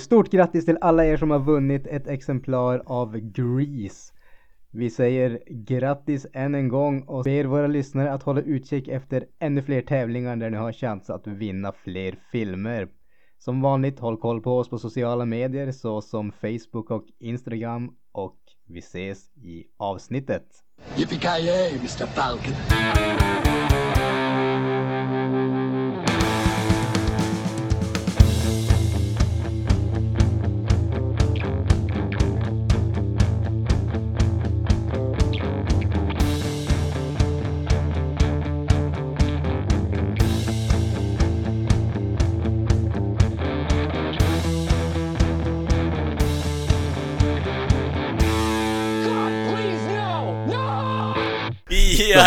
Stort grattis till alla er som har vunnit ett exemplar av Grease. Vi säger grattis än en gång och ber våra lyssnare att hålla utkik efter ännu fler tävlingar där ni har chans att vinna fler filmer. Som vanligt, håll koll på oss på sociala medier såsom Facebook och Instagram och vi ses i avsnittet. Yippee ki Mr. Falcon.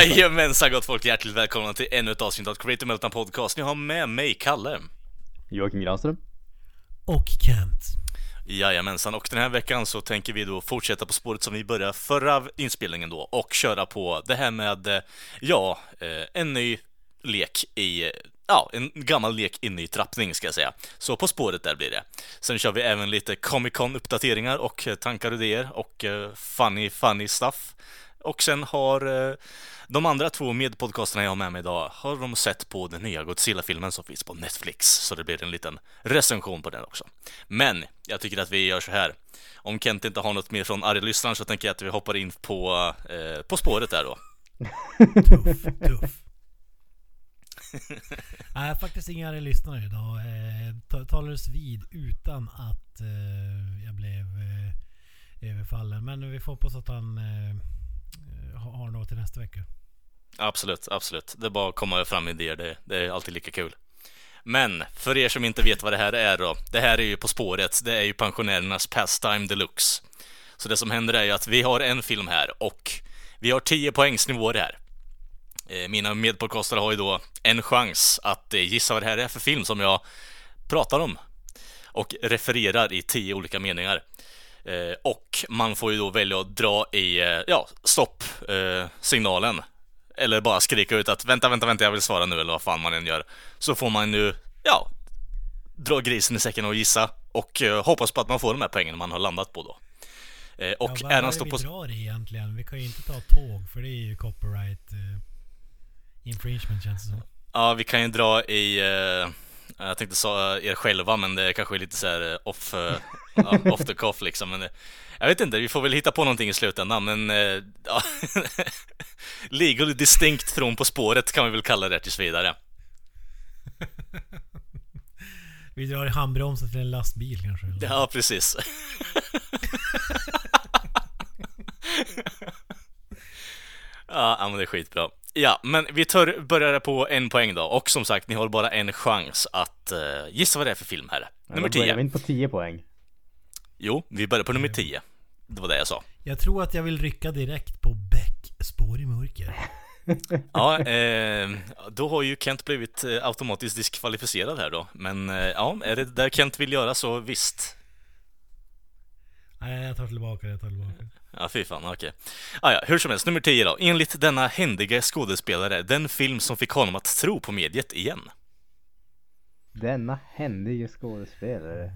Jajamensan gott folk, hjärtligt välkomna till ännu ett avsnitt av Creative Meltdown Podcast. Ni har med mig Kalle. Joakim Granström. Och Kent. Jajamensan, och den här veckan så tänker vi då fortsätta på spåret som vi började förra inspelningen då och köra på det här med, eh, ja, eh, en ny lek i Ja, en gammal lek i trappning ska jag säga. Så På spåret där blir det. Sen kör vi även lite Comic Con uppdateringar och eh, tankar och idéer och funny, funny stuff. Och sen har de andra två medpodcasterna jag har med mig idag, har de sett på den nya Godzilla-filmen som finns på Netflix. Så det blir en liten recension på den också. Men jag tycker att vi gör så här. Om Kent inte har något mer från arglyssnaren så tänker jag att vi hoppar in på, eh, på spåret där då. tuff, tuff. Nej, faktiskt inga arglyssnare idag. Eh, talades vid utan att eh, jag blev eh, överfallen. Men vi får hoppas att han eh, har något till nästa vecka. Absolut, absolut. Det är bara att komma fram med idéer. Det, det är alltid lika kul. Men för er som inte vet vad det här är då. Det här är ju På spåret. Det är ju pensionärernas pastime deluxe. Så det som händer är ju att vi har en film här och vi har 10 poängsnivåer här. Eh, mina medpodcastare har ju då en chans att eh, gissa vad det här är för film som jag pratar om och refererar i 10 olika meningar. Eh, och man får ju då välja att dra i, eh, ja, stopp-signalen. Eh, eller bara skrika ut att vänta, vänta, vänta, jag vill svara nu, eller vad fan man än gör. Så får man nu, ja, dra grisen i säcken och gissa. Och hoppas på att man får de här poängen man har landat på då. och ja, vad är det vi på... drar i egentligen? Vi kan ju inte ta tåg, för det är ju copyright infringement känns det som. Ja, vi kan ju dra i... Jag tänkte säga er själva, men det är kanske är lite så här off, ja, off the cuff liksom. Men, jag vet inte, vi får väl hitta på någonting i slutändan, men eh, ja, legally distinct från På spåret kan vi väl kalla det tills vidare. vi drar i handbromsen till en lastbil kanske? Eller? Ja, precis. Ja, men det är skitbra. Ja, men vi tar, börjar på en poäng då. Och som sagt, ni har bara en chans att uh, gissa vad det är för film här. Nummer 10. Börjar vi inte på 10 poäng? Jo, vi börjar på nummer 10. Det var det jag sa. Jag tror att jag vill rycka direkt på Beck, Spår i mörker. ja, eh, då har ju Kent blivit eh, automatiskt diskvalificerad här då. Men eh, ja, är det där Kent vill göra så visst. Nej, jag tar tillbaka det, jag tar tillbaka Ja, fy fan, okej. Okay. Ah, ja, hur som helst, nummer 10 då. Enligt denna händiga skådespelare, den film som fick honom att tro på mediet igen. Denna händiga skådespelare?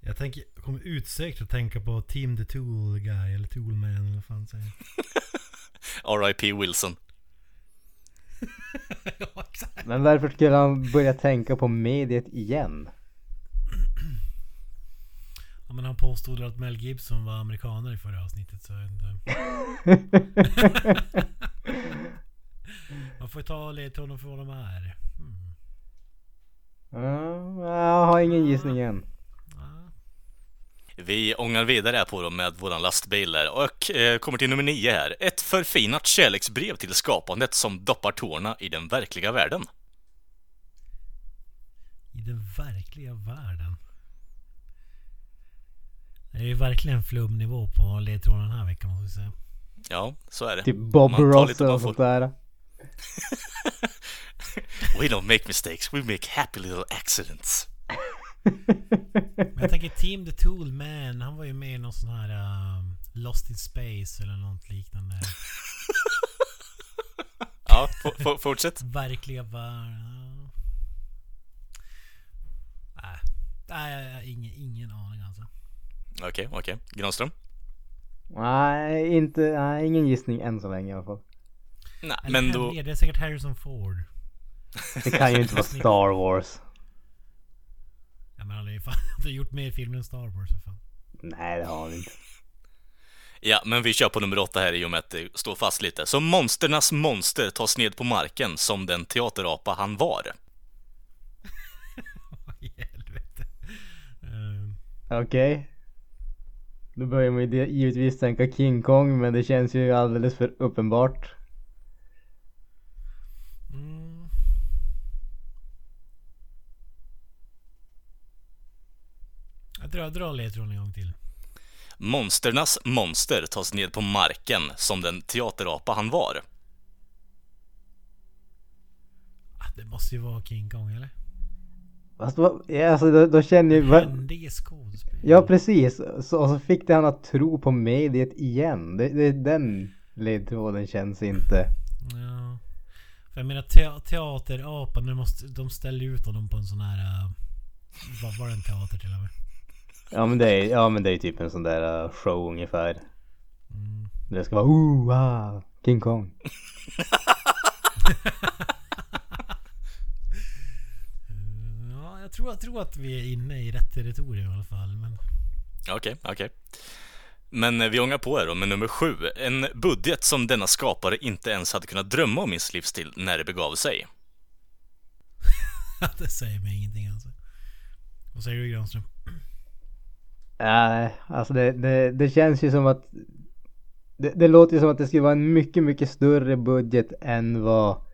Jag tänker, jag kommer utsökt att tänka på Team the Tool Guy eller Toolman eller vad fan säger R.I.P. Wilson. ja, Men varför skulle han börja tänka på mediet igen? Ja, men han påstod att Mel Gibson var amerikaner i förra avsnittet så jag vet inte. Man får ta ledtråden för vad de är. Hmm. jag har ingen gissning än. Vi ångar vidare på dem med våran lastbil där och eh, kommer till nummer nio här. Ett förfinat kärleksbrev till skapandet som doppar tårna i den verkliga världen. I den verkliga världen? Det är ju verkligen flumnivå på ledtråden den här veckan måste vi säga. Ja, så är det. Typ Bob Ross och sånt där. we don't make mistakes, we make happy little accidents. Men jag tänker Team the Tool Man, han var ju med i någon sån här um, Lost in Space eller något liknande. ja, fortsätt. Verkliga världen. Äh. Nej, ingen, ingen aning Okej, okej. Granström? Nej, inte, nej, ingen gissning än så länge i alla fall. Nej, Eller men då... Henry, Det är säkert Harrison Ford. Det kan ju inte vara Star Wars. Ja, men han har ju fan inte gjort mer filmer än Star Wars för fan. Nej, det har han inte. Ja, men vi kör på nummer åtta här i och med att det står fast lite. Så monsternas monster tas ned på marken som den teaterapa han var. Vad i helvete. Ehm, Okej. Då börjar man ju givetvis tänka King Kong, men det känns ju alldeles för uppenbart. mm. Jag drar, drar ledtråden en gång till. Monsternas monster tas ned på marken som den teaterapa han var. Ah, det måste ju vara King Kong eller? Fast vad, ja, alltså då, då känner ju... Va, Händige skådespelare. ja precis, så, och så fick det han att tro på mediet igen. Det, det, den ledtråden känns inte... Ja. För jag menar te- teaterapan, de, måste, de ställde ut honom på en sån här... Uh, vad var det en teater till och med? Ja men det är, ja, men det är typ en sån där uh, show ungefär. Mm. Det ska vara ooh, ah, King Kong. Eh, Ja, jag tror, jag tror att vi är inne i rätt territorium i alla fall. Men Okej, okej. Men eh, vi ångar på här då med nummer sju. En budget som denna skapare inte ens hade kunnat drömma om i sin livsstil när det begav sig. det säger mig ingenting alltså. Vad säger du Granström? Nej, alltså det, det, det känns ju som att det, det låter ju som att det skulle vara en mycket, mycket större budget än vad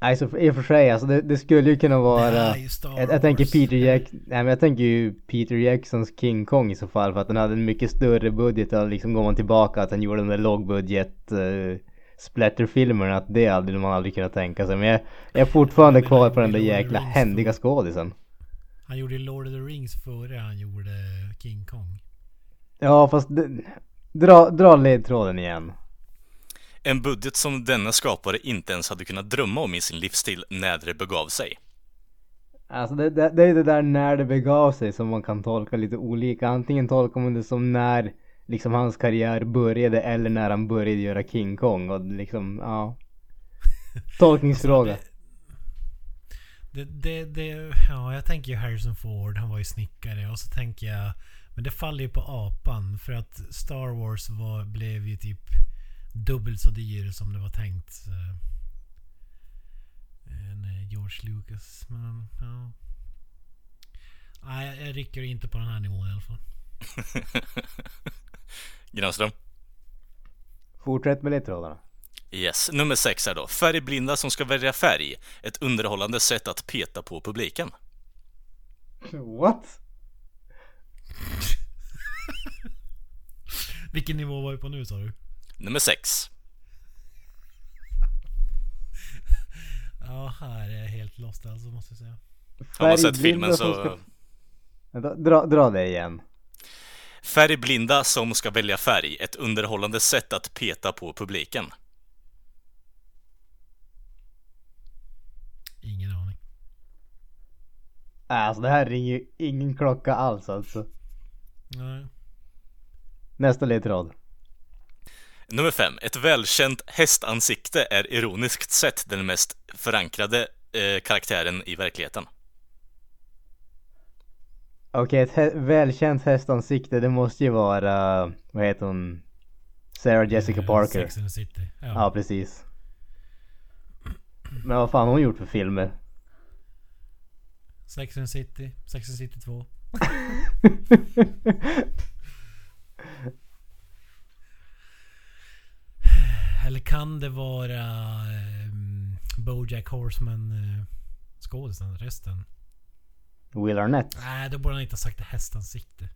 Alltså i och för sig, alltså det, det skulle ju kunna vara jag, jag tänker. Peter Jack, nej men jag tänker ju Peter Jacksons King Kong i så fall för att den hade en mycket större budget och liksom går man tillbaka att han gjorde den där lågbudget uh, splatterfilmerna att det hade man aldrig kunnat tänka sig men jag, jag är fortfarande kvar han på den där jäkla händiga skådisen. Han gjorde Lord of the Rings före han gjorde King Kong. Ja fast det, dra, dra ledtråden igen. En budget som denna skapare inte ens hade kunnat drömma om i sin livsstil när det begav sig. Alltså det, det, det är det där när det begav sig som man kan tolka lite olika. Antingen tolkar man det som när liksom hans karriär började eller när han började göra King Kong och liksom, ja. Tolkningsfråga. Det, det, det, ja, jag tänker ju Harrison Ford, han var ju snickare och så tänker jag Men det faller ju på apan för att Star Wars var, blev ju typ dubbelt så dyr som det var tänkt. Så, än eh, George Lucas. Men ja. Nej, jag, rycker inte på den här nivån i alla fall. Granström? Fortsätt med ledtrådarna. Yes. Nummer sex är då. Färgblinda som ska välja färg. Ett underhållande sätt att peta på publiken. What? Vilken nivå var vi på nu sa du? Nummer sex. Ja, här är jag helt lost alltså måste jag säga. Har man sett filmen så... ska- Vänta, dra, dra det igen. Färgblinda som ska välja färg. Ett underhållande sätt att peta på publiken. Ingen aning. Äh, Alltså det här ringer ju ingen klocka alls alltså. Nej. Nästa ledtråd. Nummer fem. Ett välkänt hästansikte är ironiskt sett den mest förankrade eh, karaktären i verkligheten. Okej, ett hä- välkänt hästansikte det måste ju vara, vad heter hon? Sarah Jessica Eh, Parker. Sex and the City. Ja. Ja, precis. Men vad fan har hon gjort för filmer? Sex and City. Sex and City 2. Eller kan det vara um, Bojack Horseman uh, skådisen, resten? Will Arnett. Nej, då borde han inte ha sagt hästansikte.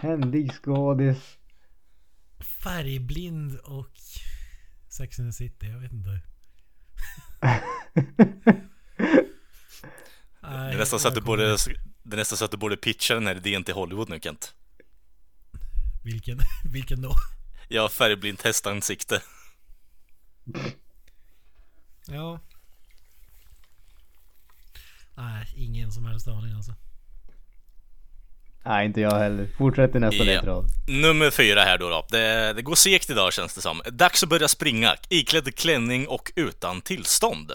Händig skådis. Färgblind och Sex and the City, jag vet inte. Det är nästan så att du borde, det är nästan så att du borde pitcha den här idén till Hollywood nu Kent. Vilken, vilken då? Ja, färgblint hästansikte. Ja. Nej, ingen som helst aning alltså. Nej, inte jag heller. Fortsätt till nästa Ja. ledtråd. Nummer fyra här då. då. Det, det går segt idag känns det som. Dags att börja springa, iklädd klänning och utan tillstånd.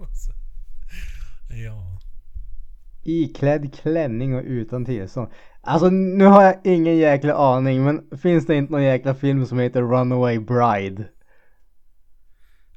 Alltså. Ja. Iklädd klänning och utan tillstånd. Alltså nu har jag ingen jäkla aning men finns det inte någon jäkla film som heter Runaway Bride?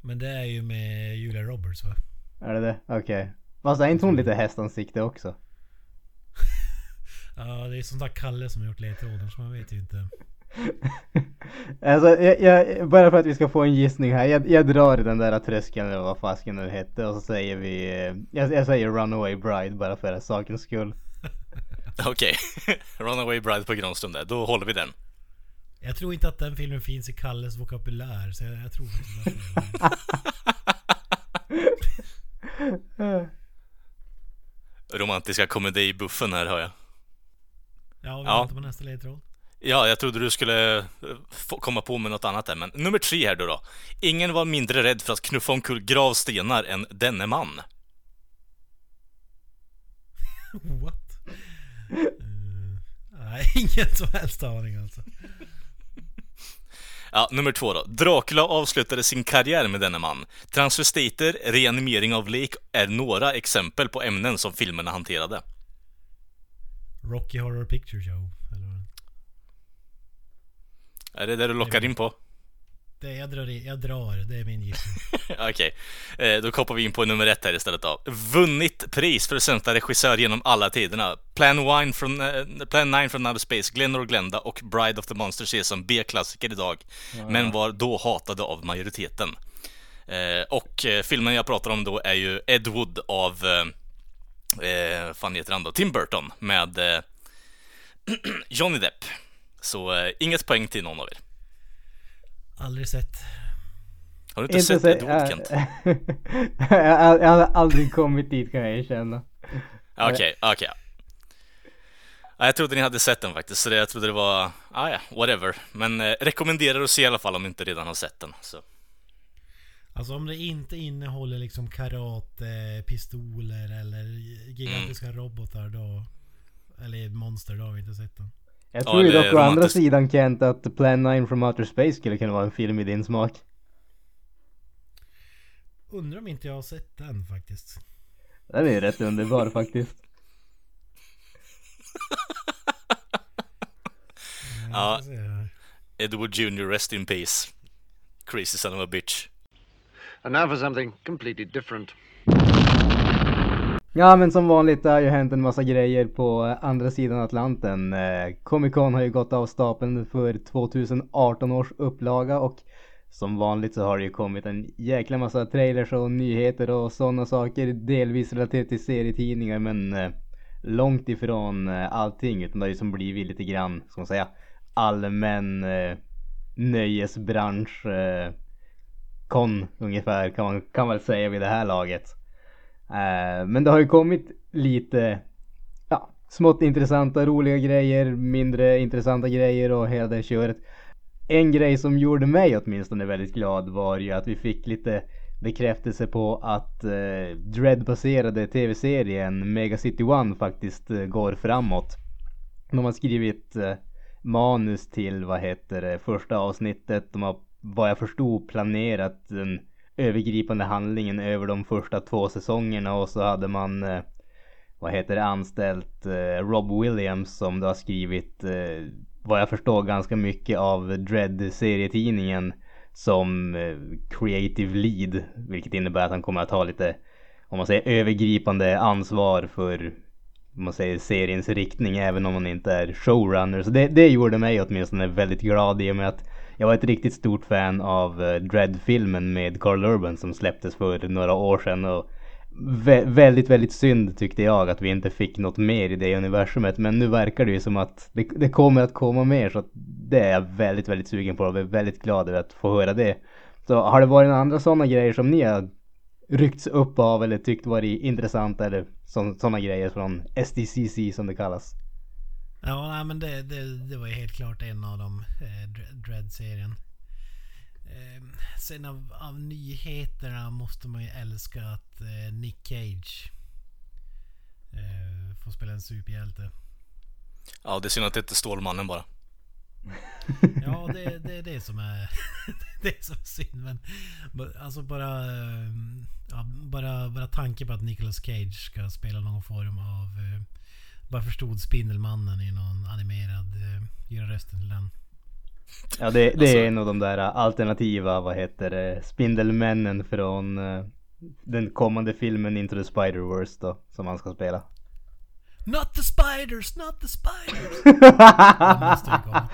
Men det är ju med Julia Roberts va? Är det det? Okej. Fast är inte hon lite hästansikte också? Ja, det är sånt där Kalle som har gjort ledtråden så man vet ju inte. Alltså jag, jag, bara för att vi ska få en gissning här. Jag, jag drar i den där tröskeln eller vad fasken det hette och så säger vi... eh, Jag, jag säger Runaway Bride bara för sakens skull. Okej, Runaway Bride på Granström där. Då håller vi den. Jag tror inte att den filmen finns i Kalles vokabulär så jag, jag tror att det Romantiska komedibuffen här har jag. Ja, vi Ja. väntar på nästa ledtråd. Ja, jag trodde du skulle eh, komma på med något annat där, men nummer tre här då, då. Ingen var mindre rädd för att knuffa omkull gravstenar än denne man. What? Eh, nej, ingen som helst aning alltså. Ja, nummer två då. Dracula avslutade sin karriär med denne man. Transvestiter, reanimering av lik är några exempel på ämnen som filmerna hanterade. Rocky Horror Picture Show. Eller? Är det det du lockar in på? det jag, drar i, jag drar, det är min gissning. Okej, eh, då kopplar vi in på nummer ett här istället då. Vunnit pris för sämsta regissör genom alla tiderna. Plan, Wine från, eh, Plan 9 från Outer Space, Glenn och Glenda och Bride of the Monster ses som B-klassiker idag. Men var då hatade av majoriteten. Eh, och eh, filmen jag pratar om då är ju Ed Wood av, eh, eh, fan heter han då? Tim Burton med Johnny Depp. Så eh, inget poäng till någon av er. Aldrig sett. Har du inte, sett Ed Wood Kent? jag, hade aldrig kommit dit kan jag erkänna. Okej, okej. Ja, jag trodde ni hade sett den faktiskt, så det, jag trodde det var, ah, ja, whatever. Men eh, rekommenderar att se i alla fall om ni inte redan har sett den. Så. Alltså om det inte innehåller liksom karate, pistoler eller gigantiska Mm. robotar då... Eller monster, då har vi inte sett den. Jag Ja, tror ju dock å andra sidan Kent att Plan 9 from Outer Space skulle kunna vara en film i din smak. Undrar om inte jag har sett den faktiskt. Den är ju rätt underbar faktiskt. Ja. Edward Jr. Rest in Peace. Crazy son of a bitch. And now for something completely different. Ja men som vanligt det har ju hänt en massa grejer på eh, andra sidan Atlanten. Eh, Comic Con har ju gått av stapeln för 2018 års upplaga och som vanligt så har det ju kommit en jäkla massa trailers och nyheter och sådana saker. Delvis relaterat till serietidningar men eh, långt ifrån eh, allting utan det har ju som blivit lite grann, ska man säga, allmän eh, nöjesbransch eh, kon ungefär kan man kan väl säga vid det här laget. Eh, men det har ju kommit lite ja, smått intressanta, roliga grejer, mindre intressanta grejer och hela det köret. En grej som gjorde mig åtminstone väldigt glad var ju att vi fick lite bekräftelse på att eh, Dread-baserade tv-serien Mega City One faktiskt eh, går framåt. De har skrivit eh, manus till, vad heter det, första avsnittet. De har, vad jag förstod, planerat den övergripande handlingen över de första två säsongerna och så hade man eh, vad heter det, anställt eh, Rob Williams som då har skrivit eh, vad jag förstår ganska mycket av Dread-serietidningen som eh, creative lead. Vilket innebär att han kommer att ha lite, om man säger övergripande ansvar för om man säger seriens riktning även om man inte är showrunner. Så det, det gjorde mig åtminstone väldigt glad i och med att jag var ett riktigt stort fan av eh, Dread-filmen med Carl Urban som släpptes för några år sedan. Och vä- väldigt, väldigt synd tyckte jag att vi inte fick något mer i det universumet. Men nu verkar det ju som att det, det kommer att komma mer. Så det är jag väldigt, väldigt sugen på och är väldigt glad över att få höra det. Så har det varit några andra sådana grejer som ni har ryckts upp av eller tyckt varit intressanta eller sådana grejer från SDCC som det kallas? Ja, nej, men det, det, det var ju helt klart en av dem, eh, Dre- Dread-serien. Eh, sen av, av nyheterna måste man ju älska att eh, Nick Cage eh, får spela en superhjälte. Ja, det är synd att det inte är Stålmannen bara. Ja, det, det är det som är det är som är synd. Men alltså bara, eh, ja, bara, bara tanke på att Nicolas Cage ska spela någon form av... eh, Bara förstod Spindelmannen i någon animerad... eh, Göra rösten till den. Ja det, det Alltså- är en av de där alternativa, vad heter det, Spindelmännen från eh, den kommande filmen Into the Spider-Verse då, som han ska spela. Not the spiders, not the spiders! Den måste ju komma.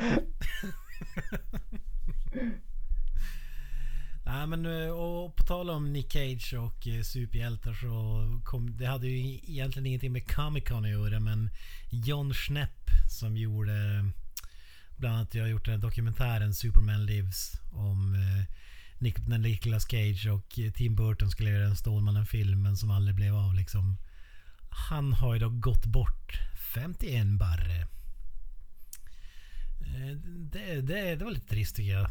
Nej men eh, och på tal om Nick Cage och eh, superhjältar så kom, det hade ju egentligen ingenting med Comic Con att göra men John Schnepp som gjorde Bland annat jag har gjort den här dokumentären Superman Lives om eh, Nick, när Nicolas Cage och Tim Burton skulle göra den Stålmannen-filmen som aldrig blev av liksom. Han har ju då gått bort 51 barre. Det, det, det var lite trist tycker jag.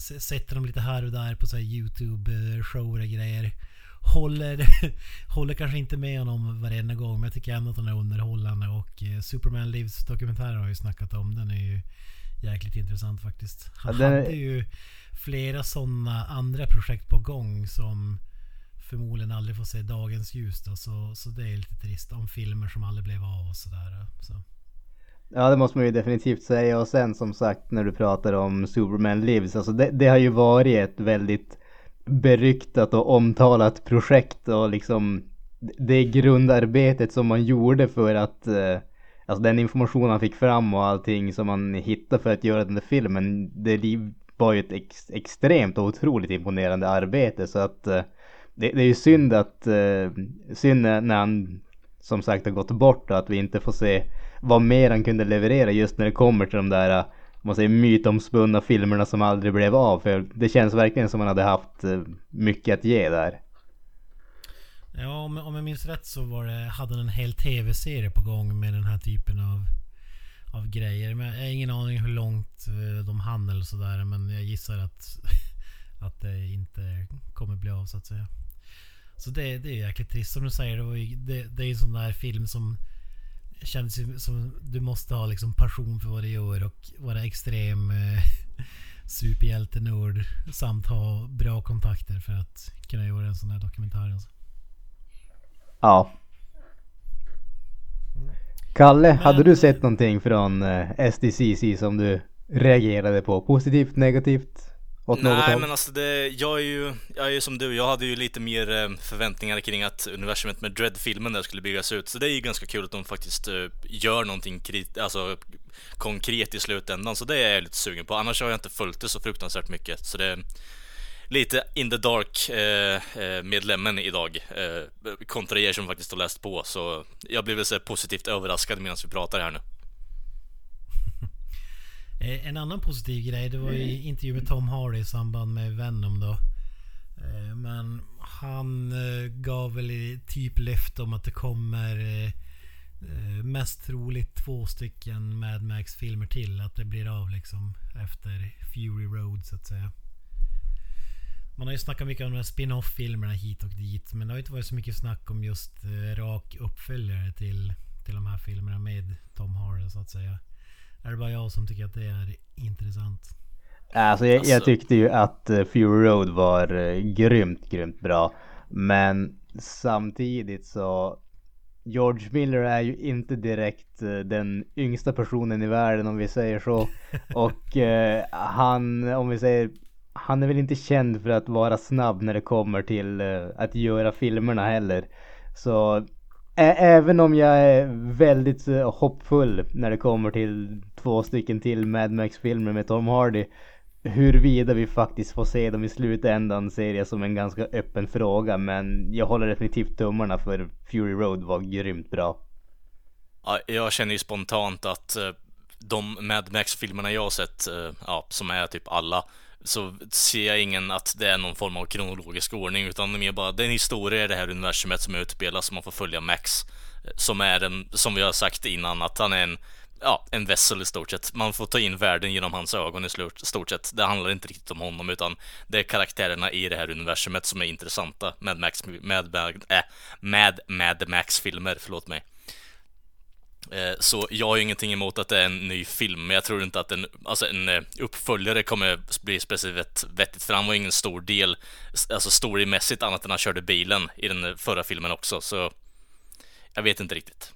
Sätter dem lite här och där på så YouTube-shower och grejer. Håller, håller kanske inte med honom varenda gång men jag tycker ändå att han är underhållande och eh, Superman Lives dokumentären har jag ju snackat om. Den är ju jäkligt intressant faktiskt. Han Ja, är- hade ju flera sådana andra projekt på gång som förmodligen aldrig får se dagens ljus då, så, så det är lite trist. Om filmer som aldrig blev av och sådär. Så. Ja det måste man ju definitivt säga. Och sen som sagt när du pratar om Superman Lives, alltså det, det har ju varit ett väldigt beryktat och omtalat projekt och liksom det grundarbetet som man gjorde för att eh, Alltså den information han fick fram och allting som man hittade för att göra den där filmen Det var ju ett ex, extremt och otroligt imponerande arbete. Så att eh, det, det är ju synd att eh, Synd när han som sagt har gått bort och att vi inte får se vad mer han kunde leverera just när det kommer till de där, eh, om man säger mytomspunna filmerna som aldrig blev av. För det känns verkligen som han hade haft eh, mycket att ge där. Ja, om, om jag minns rätt så var det, hade han en hel tv-serie på gång med den här typen av, av grejer. Men jag har ingen aning hur långt eh, de hann eller sådär. Men jag gissar att, att det inte kommer bli av så att säga. Så det, det är jäkligt trist som du säger. Det, var ju, det, det är en sån där film som känns ju som du måste ha liksom passion för vad du gör och vara extrem eh, superhjältenörd samt ha bra kontakter för att kunna göra en sån här dokumentär. Alltså. Ja. Kalle, hade du Men- sett någonting från eh, SDCC som du reagerade på? Positivt, negativt? Åt något Nej håll? men alltså det, jag är ju, jag är ju som du, jag hade ju lite mer eh, förväntningar kring att universumet med Dread-filmen där skulle byggas ut. Så det är ju ganska kul att de faktiskt eh, gör någonting krit, alltså, konkret i slutändan. Så det är jag lite sugen på. Annars har jag inte följt det så fruktansvärt mycket. Så det lite in the dark eh, eh, medlemmen idag. Eh, kontra er som faktiskt har läst på. Så jag blev väl så positivt överraskad medan vi pratar här nu. Eh, En annan positiv grej det var ju intervju med Tom Hardy i samband med Venom då. Eh, Men han eh, gav väl typ löfte om att det kommer mest troligt två stycken Mad Max-filmer till. Att det blir av liksom efter Fury Road så att säga. Man har ju snackat mycket om de här spin-off-filmerna hit och dit. Men det har inte varit så mycket snack om just rak uppföljare till, till de här filmerna med Tom Hardy så att säga. Är det bara jag som tycker att det är intressant? Alltså jag, jag Alltså- tyckte ju att eh, Fury Road var eh, grymt, grymt bra. Men samtidigt så George Miller är ju inte direkt eh, den yngsta personen i världen om vi säger så. Och eh, han, om vi säger, han är väl inte känd för att vara snabb när det kommer till eh, att göra filmerna heller. Så även om jag är väldigt eh, hoppfull när det kommer till två stycken till Mad Max-filmer med Tom Hardy. Huruvida vi faktiskt får se dem i slutändan ser jag som en ganska öppen fråga. Men jag håller definitivt tummarna för Fury Road var grymt bra. Ja, jag känner ju spontant att eh, de Mad Max-filmerna jag har sett, eh, ja, som är typ alla, så ser jag ingen att det är någon form av kronologisk ordning utan det är mer bara det är en historia i det här universumet som utspelas som man får följa Max. Eh, som är en, som vi har sagt innan, att han är en Ja, en vessel i stort sett. Man får ta in världen genom hans ögon i stort sett. Det handlar inte riktigt om honom utan det är karaktärerna i det här universumet som är intressanta med Max, med, med, äh, med Mad Max-filmer, förlåt mig. Eh, Så jag har ju ingenting emot att det är en ny film, men jag tror inte att en, alltså en eh, uppföljare kommer bli specifikt vettigt, för han var ingen stor del, alltså storymässigt, annat än han körde bilen i den eh, förra filmen också, så jag vet inte riktigt.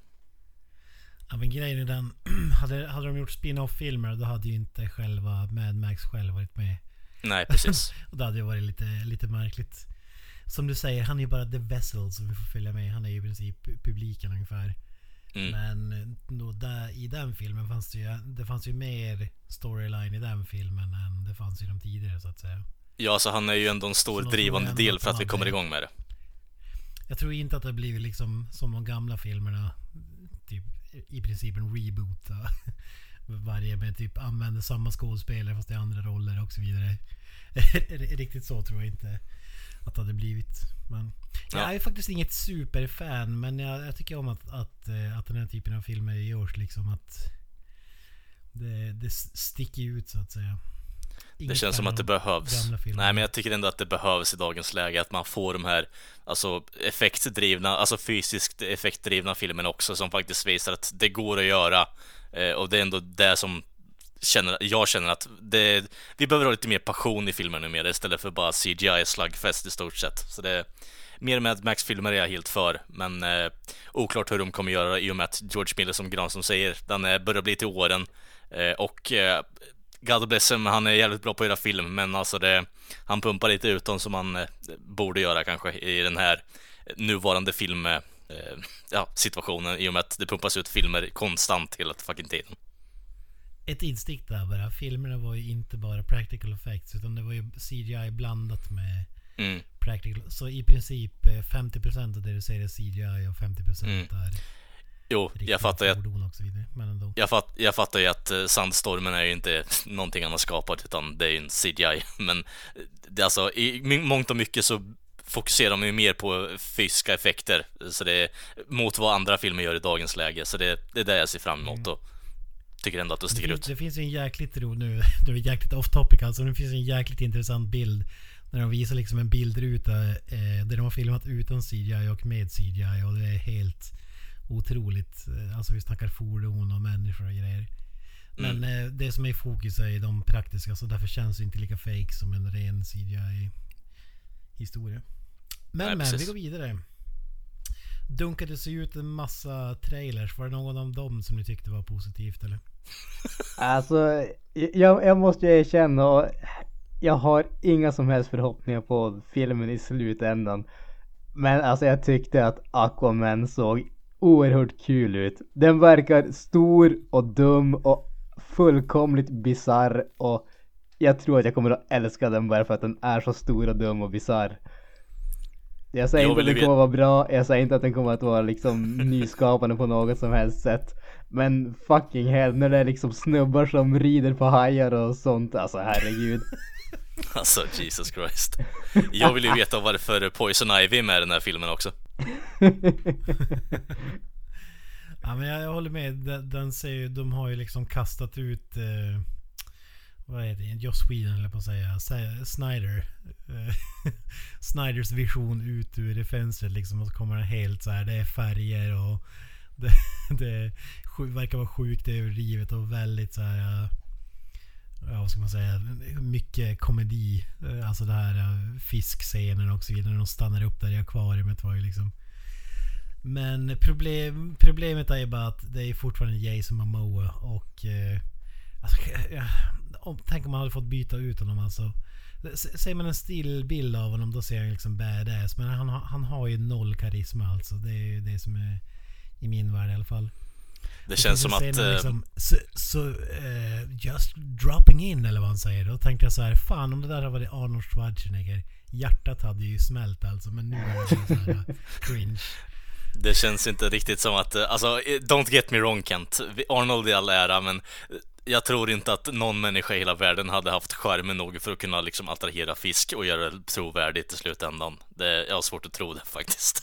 Ja men grejen är den, hade, hade de gjort spin-off-filmer då hade ju inte själva Mad Max själv varit med. Nej, precis. Och det hade ju varit lite, lite märkligt. Som du säger, han är ju bara the vessel som vi får följa med. Han är ju i princip publiken ungefär. Mm. Men eh, då där, i den filmen fanns det ju, det fanns ju mer storyline i den filmen än det fanns i de tidigare så att säga. Ja, så han är ju ändå en stor drivande del för att vi kommer igång med det. Jag tror inte att det blivit liksom som de gamla filmerna. Typ i princip en reboot. Varje med typ använder samma skådespelare fast i andra roller och så vidare. Riktigt så tror jag inte att det hade blivit. Men jag Ja. är faktiskt inget superfan men jag, jag tycker om att, att, eh, att den här typen av filmer görs liksom att det, det sticker ut så att säga. Det Inget känns som att det behövs. Nej, men jag tycker ändå att det behövs i dagens läge att man får de här, alltså effektdrivna, alltså fysiskt effektdrivna filmerna också som faktiskt visar att det går att göra. Eh, och det är ändå det som känner, jag känner att det, vi behöver ha lite mer passion i filmerna numera istället för bara CGI-slagfest i stort sett. Så det Mer Mad Max-filmer är jag helt för, men eh, oklart hur de kommer göra i och med att George Miller, som Granström säger, den eh, börjar bli till åren. Eh, och eh, God bless him, han är jävligt bra på att göra film, men alltså det, han pumpar lite ut dem som han eh, borde göra kanske i den här nuvarande film, eh, eh ja, situationen i och med att det pumpas ut filmer konstant hela fucking tiden. Ett instick där bara. Filmerna var ju inte bara practical effects utan det var ju CGI blandat med Mm. practical. Så i princip eh, 50% av det du ser är CGI och 50% Mm. är Jo, jag fattar att vidare. Jag, fatt, jag fattar ju att eh, sandstormen är ju inte någonting han har skapat utan det är ju en CGI. Men eh, det alltså, i mångt och mycket så fokuserar de ju mer på fysiska effekter. Så det mot vad andra filmer gör i dagens läge. Så det, det är det jag ser fram emot och tycker ändå att det Det sticker finns, ut. det finns ju en jäkligt ro nu, nu är det jäkligt off topic alltså. Det finns en jäkligt intressant bild. När de visar liksom en bildruta eh, där de har filmat utan CGI och med CGI och det är helt otroligt. Eh, Alltså vi snackar fordon och människor och grejer. Men Mm. eh, det som är i fokus är de praktiska så därför känns det inte lika fake som en ren CGI historia. Men Nej, men, vi precis. går vidare. Dunkade sig ut en massa trailers. Var det någon av dem som ni tyckte var positivt eller? Alltså, jag, jag måste ju erkänna, och jag har inga som helst förhoppningar på filmen i slutändan. Men alltså jag tyckte att Aquaman såg oerhört kul ut. Den verkar stor och dum och fullkomligt bizarr och jag tror att jag kommer att älska den bara för att den är så stor och dum och bizarr. Jag säger Jag inte att den kommer att vara bra, jag säger inte att den kommer att vara liksom nyskapande på något som helst sätt. Men fucking hell, när det är liksom snubbar som rider på hajar och sånt, alltså herregud. Alltså Jesus Christ. Jag vill ju veta varför Poison Ivy är med i den här filmen också. Ja men jag, jag håller med. Den, den ser ju, de har ju liksom kastat ut eh, vad heter det? Joss Whedon eller på att säga. Snyder. Eh, Snyders vision ut ur fönstret liksom. Och så kommer den helt så här. Det är färger och det, det verkar vara sjukt överdrivet och väldigt så här. Eh, ja, vad ska man säga? Mycket komedi. Eh, alltså det här eh, fiskscenen och så vidare. När de stannar upp där i akvariet var ju liksom men problem, problemet är ju bara att det är fortfarande Jason Momoa och... Eh, alltså, om, tänk om man hade fått byta ut honom alltså. Ser man en stillbild av honom då ser han liksom badass. Men han, han har ju noll karisma alltså. Det är ju det som är i min värld i alla fall. Det känns som att... eh, Liksom, så, så eh, just dropping in eller vad han säger. Då tänkte jag så här, fan om det där hade varit Arnold Schwarzenegger. Hjärtat hade ju smält alltså. Men nu är det så här cringe. Det känns inte riktigt som att, eh, alltså, don't get me wrong Kent. Arnold i all ära, men jag tror inte att någon människa i hela världen hade haft skärmen nog för att kunna liksom attrahera fisk och göra det trovärdigt i slutändan. Det, jag har svårt att tro det faktiskt.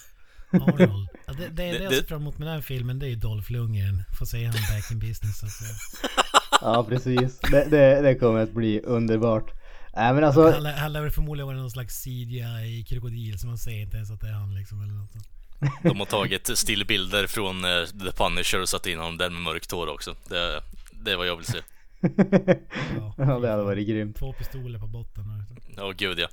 Arnold. Ja, det, det, det jag Det- ser fram emot med den här filmen det är ju Dolph Lundgren. Får se han back in business. Alltså. Ja, precis. Det, det, det kommer att bli underbart. Nej men alltså, Han, lär- väl förmodligen vara någon slags CGI-krokodil så man ser inte ens att det är han liksom. Eller något. sånt. De har tagit stillbilder från eh, The Punisher och satt in honom där med mörkt hår också. Det, det är vad jag vill se. Ja, ja det hade varit grymt. Två pistoler på botten. och- Åh gud ja.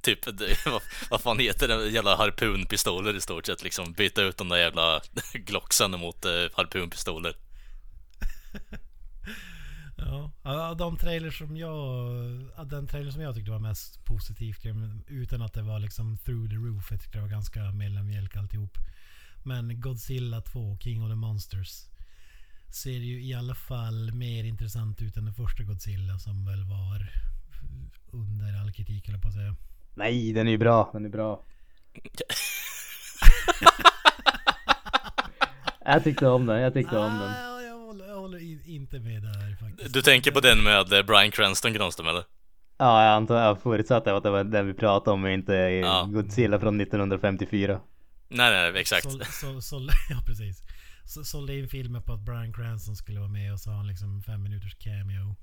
Typ, det, vad, vad fan heter det? Jävla harpunpistoler i stort sett liksom. Byta ut de där jävla Glocksen mot eh, harpunpistoler. Ja, de trailers som jag... Den trailer som jag tyckte var mest positiv utan att det var liksom through the roof. Jag tyckte det var ganska mellanmjölk alltihop. Men Godzilla 2, King of the Monsters. Ser ju i alla fall mer intressant ut än den första Godzilla som väl var under all kritik eller på att säga. Nej, den är ju bra. Den är bra. jag tyckte om den. Jag tyckte om den. Ah, jag håller, jag håller in, inte med där faktiskt. Du tänker på den med eh, Bryan Cranston Granström eller? Ja, jag antar, jag förutsatte att det var den vi pratade om och inte Ja. Godzilla från 1954. Nej, nej, exakt. Så, så, så, ja, precis. Så, sålde in filmen på att Brian Cranston skulle vara med och så har han liksom fem minuters cameo.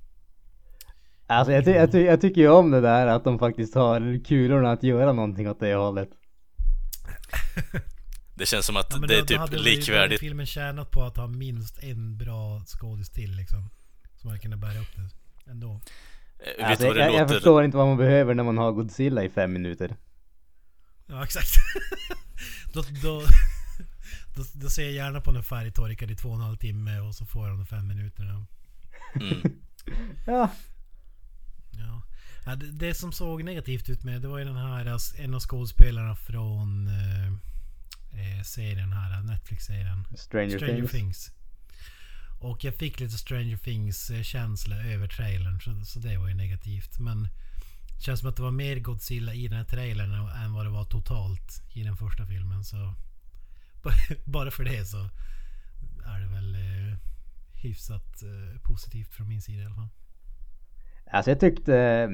Alltså jag, ty- jag, ty- jag tycker ju om det där att de faktiskt har kulorna att göra någonting åt det hållet. Det känns som att Ja, det är då- typ hade likvärdigt. filmen tjänat på att ha minst en bra skådis till liksom. Som hade kunnat bära upp det ändå. Eh, Alltså, jag, jag, jag förstår inte vad man behöver när man har Godzilla i fem minuter. Ja exakt. då, då, då, då ser jag gärna på den färgtorkad i två och en halv timme och så får de fem minuterna. Mm. Ja, Ja. Ja, det, det som såg negativt ut med det var ju den här, alltså, en av skådespelarna från eh, eh, serien här, Netflix-serien. Stranger, Stranger Things. Things. Och jag fick lite Stranger Things eh, känsla över trailern så, så det var ju negativt. Men det känns som att det var mer Godzilla i den här trailern än- än vad det var totalt i den första filmen. Så bara för det så är det väl eh, hyfsat eh, positivt från min sida i alla fall. Alltså jag tyckte,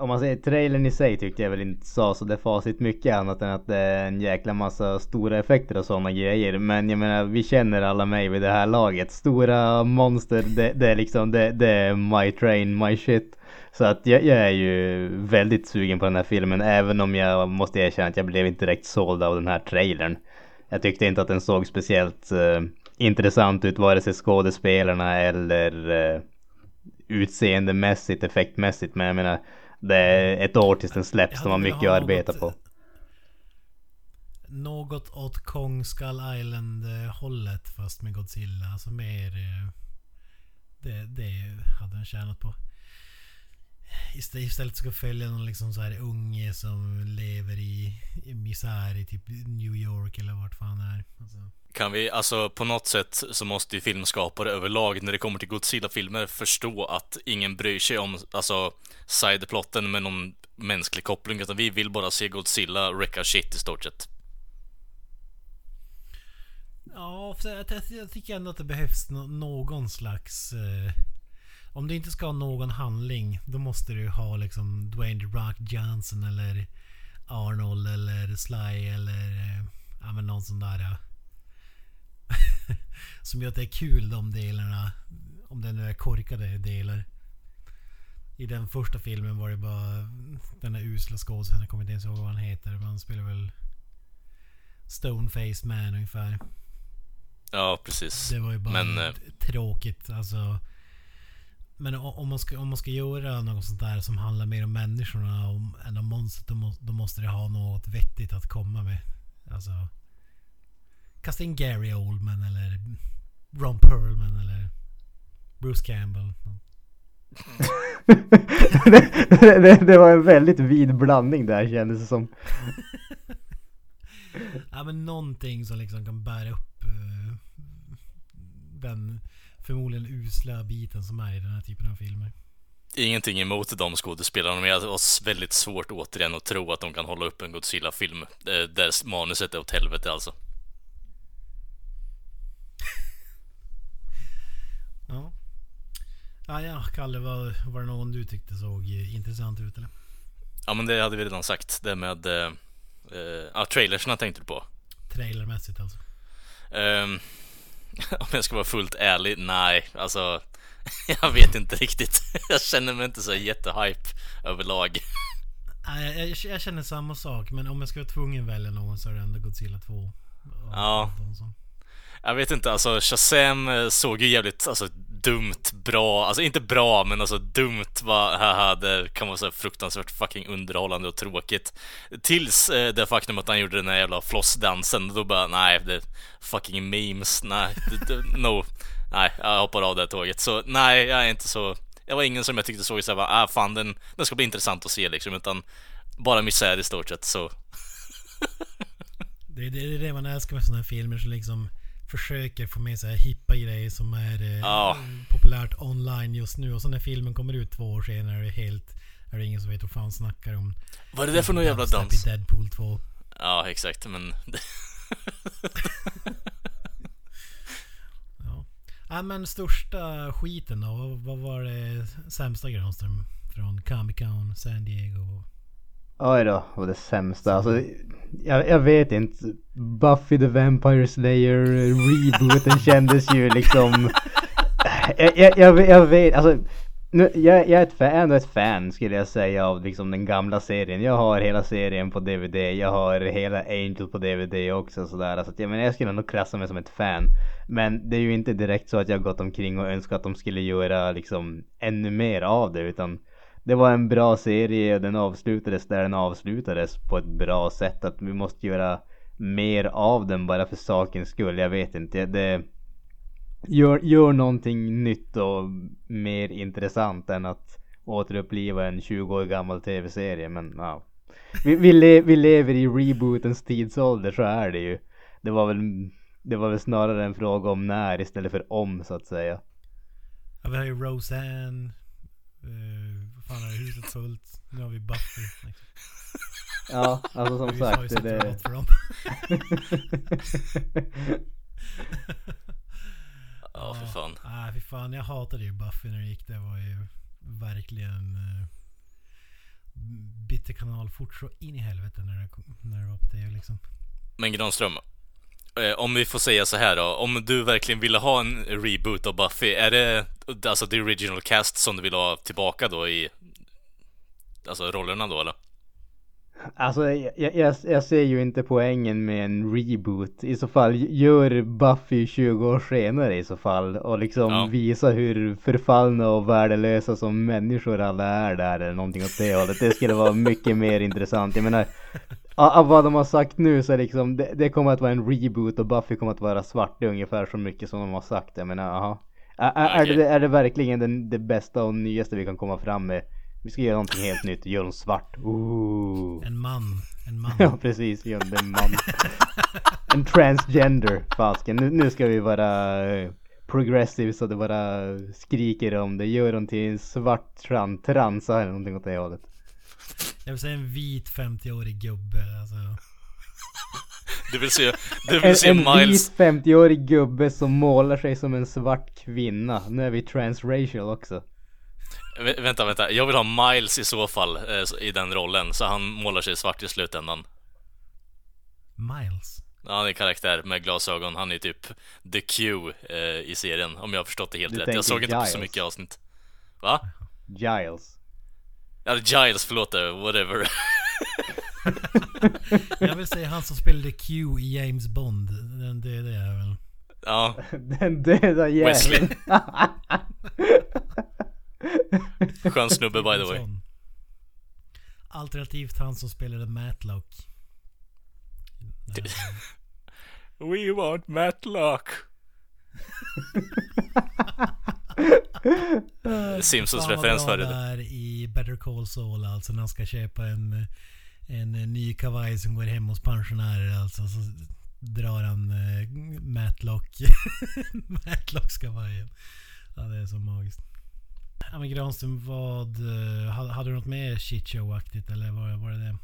om man säger trailern i sig tyckte jag väl inte sa så det facit mycket annat än att det är en jäkla massa stora effekter och sådana grejer. Men jag menar, vi känner alla mig vid det här laget. Stora monster, det, det är liksom, det, det är my train, my shit. Så att jag, jag är ju väldigt sugen på den här filmen även om jag måste erkänna att jag blev inte direkt såld av den här trailern. Jag tyckte inte att den såg speciellt eh, intressant ut vare sig skådespelarna eller eh, utseendemässigt, effektmässigt. Men jag menar, det är ett år tills den släpps. De har mycket att arbeta något, på. Något åt Kong Skull Island eh, hållet fast med Godzilla. Alltså mer... eh, Det, det hade den tjänat på. Istället, istället ska följa någon liksom så här unge som lever i, i misär i typ New York eller vart fan det är. Alltså, Kan vi, alltså på något sätt så måste ju filmskapare överlag när det kommer till Godzilla-filmer förstå att ingen bryr sig om, alltså sideplotten med någon mänsklig koppling utan vi vill bara se Godzilla wrecka shit i stort sett. Ja, för jag, jag, jag tycker ändå att det behövs nå- någon slags... Eh, om du inte ska ha någon handling, då måste du ha liksom Dwayne Rock Johnson eller Arnold eller Sly eller eh, ja, men någon sån där... Ja. som gör att det är kul de delarna. Om det nu är korkade delar. I den första filmen var det bara den där usla skådespelaren, jag kommer inte ens ihåg vad han heter. Men han spelar väl Stoneface Man ungefär. Ja, precis. Det var ju bara Men, eh, tråkigt alltså. Men om man, ska, om man ska göra något sånt där som handlar mer om människorna om, än om monstret då, må, då måste det ha något vettigt att komma med. Alltså. Kasta in Gary Oldman eller Ron Perlman eller Bruce Campbell. det, det, det var en väldigt vid blandning där kändes det som. Ja men någonting som liksom kan bära upp eh, den förmodligen usla biten som är i den här typen av filmer. Ingenting emot de skådespelarna, men jag har väldigt svårt återigen att tro att de kan hålla upp en Godzilla-film eh, där manuset är åt helvete alltså. ja. Ja, ja, Kalle, var, var det någon du tyckte såg eh, intressant ut eller? Ja, men det hade vi redan sagt. Det med... Eh, eh ja, trailersna tänkte du på. Trailermässigt alltså. Um, om jag ska vara fullt ärlig, nej. Alltså, jag vet inte riktigt. Jag känner mig inte så jättehype överlag. Nej, jag, jag, jag känner samma sak, men om jag ska vara tvungen välja någon så är det ändå Godzilla 2. Ja. Jag vet inte, alltså Shazam eh, såg ju jävligt alltså, dumt bra, alltså inte bra men alltså dumt var, haha, det kan vara så fruktansvärt fucking underhållande och tråkigt. Tills eh, det faktum att han gjorde den här jävla flossdansen, då bara nej, det är fucking memes, nej, det, det, no. Nej, jag hoppar av det här tåget. Så nej, jag är inte så... Jag var ingen som jag tyckte såg såhär bara, ah fan den, den ska bli intressant att se liksom, utan bara misär i stort sett så. Det, det, det är det man älskar med sådana här filmer så liksom försöker få med sig hippa grejer som är eh, Ja. populärt online just nu. Och så när filmen kommer ut två år senare är det helt... Är det ingen som vet vad fan snackar om. Vad är det där för någon jävla dans? i Deadpool 2. Ja, exakt, men... Ja. ja men största skiten då? Vad, vad var det sämsta Granström? Från Comic Con, San Diego? Oj då, vad det sämsta. Alltså, jag, jag vet inte. Buffy the Vampire Slayer rebooten kändes ju liksom... Jag, jag, jag, jag vet, alltså. Nu, jag, jag är ett fan och ett fan skulle jag säga av liksom den gamla serien. Jag har hela serien på DVD. Jag har hela Angel på DVD också sådär. Så att jag menar jag skulle nog klassa mig som ett fan. Men det är ju inte direkt så att jag gått omkring och önskat att de skulle göra liksom ännu mer av det utan det var en bra serie och den avslutades där den avslutades på ett bra sätt. Att vi måste göra mer av den bara för sakens skull. Jag vet inte. Det gör, gör någonting nytt och mer intressant än att återuppliva en 20 år gammal tv-serie. Men ja. Vi, vi, le, vi lever i rebootens tidsålder, så är det ju. Det var väl, det var väl snarare en fråga om när istället för om så att säga. Ja, vi har ju Roseanne. Uh, fan är det? Huset fullt. Nu har vi Buffy. Liksom. Ja, alltså som Vi har ju sagt. sett Det, det... för dem. Ja, för fan. Nej, fy fan. Jag hatade ju Buffy när det gick. Det var ju verkligen uh, bitter kanal fort så in i helvete när det, när det var på tv liksom. Men Granström, eh, om vi får säga så här då. Om du verkligen ville ha en reboot av Buffy, är det alltså the original cast som du vill ha tillbaka då i alltså rollerna då eller? Alltså jag, jag, jag ser ju inte poängen med en reboot. I så fall gör Buffy 20 år senare i så fall. Och liksom Ja. visa hur förfallna och värdelösa som människor alla är där eller någonting åt det hållet. Det skulle vara mycket mer intressant. Jag menar, av vad de har sagt nu så liksom det, det kommer att vara en reboot och Buffy kommer att vara svart. Ungefär så mycket som de har sagt. Jag menar, jaha. Är, Okej. det, är det verkligen den, det bästa och nyaste vi kan komma fram med? Vi ska göra någonting helt nytt, gör dem svart. Ooh. En man. En man. Ja precis, är en man. En transgender, fasken. Nu, nu ska vi vara eh, progressive så det bara skriker om det. Gör dem till en svart tran, transa eller någonting åt det hållet. Jag vill säga en vit 50-årig gubbe. Alltså. Du vill se, du En, vill se en Miles... vit 50-årig gubbe som målar sig som en svart kvinna. Nu är vi transracial också. Vä- Vänta, vänta. Jag vill ha Miles i så fall eh, i den rollen, så han målar sig svart i slutändan. Miles. Ja, han är en karaktär med glasögon. Han är typ The Q eh, i serien, om jag har förstått det helt Du rätt. Jag såg inte på så Giles. mycket avsnitt. Va? Giles. Ja, Giles, förlåt, eh, whatever. Jag vill säga han som spelade Q i James Bond. Den döde jäveln. ja, Den döda Wesley. jäveln. skön snubbe by the way. Alternativt han som spelade Matlock. We want Matlock. Simpsons referens för det det. är i Better Call Saul alltså när han ska köpa en, en eh, ny kavaj som går hem hos pensionärer alltså. Så drar han eh, Matlock. Matlocks kavajen. Ja det är så magiskt. Ja men Granström vad... Eh, hade, du något mer shitshow-aktigt eller var, var det det?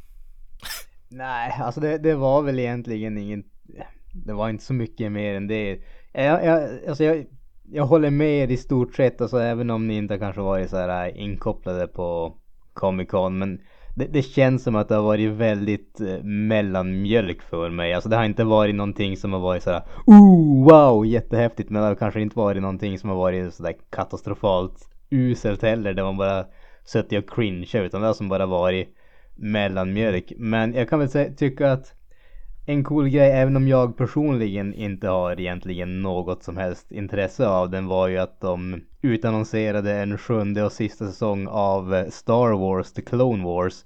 Nej, alltså det, det var väl egentligen ingen... Det var inte så mycket mer än det. Jag, jag, alltså jag, jag håller med er i stort sett, alltså även om ni inte kanske varit så här eh, inkopplade på Comic Con. Men det, det känns som att det har varit väldigt eh, mellanmjölk för mig. Alltså det har inte varit någonting som har varit sådär oh wow jättehäftigt. Men det har kanske inte varit någonting som har varit sådär katastrofalt uselt heller. Där man bara suttit och cringe utan det har som bara varit mellanmjölk. Men jag kan väl säga, tycka att en cool grej, även om jag personligen inte har egentligen något som helst intresse av den var ju att de utannonserade en sjunde och sista säsong av eh, Star Wars The Clone Wars.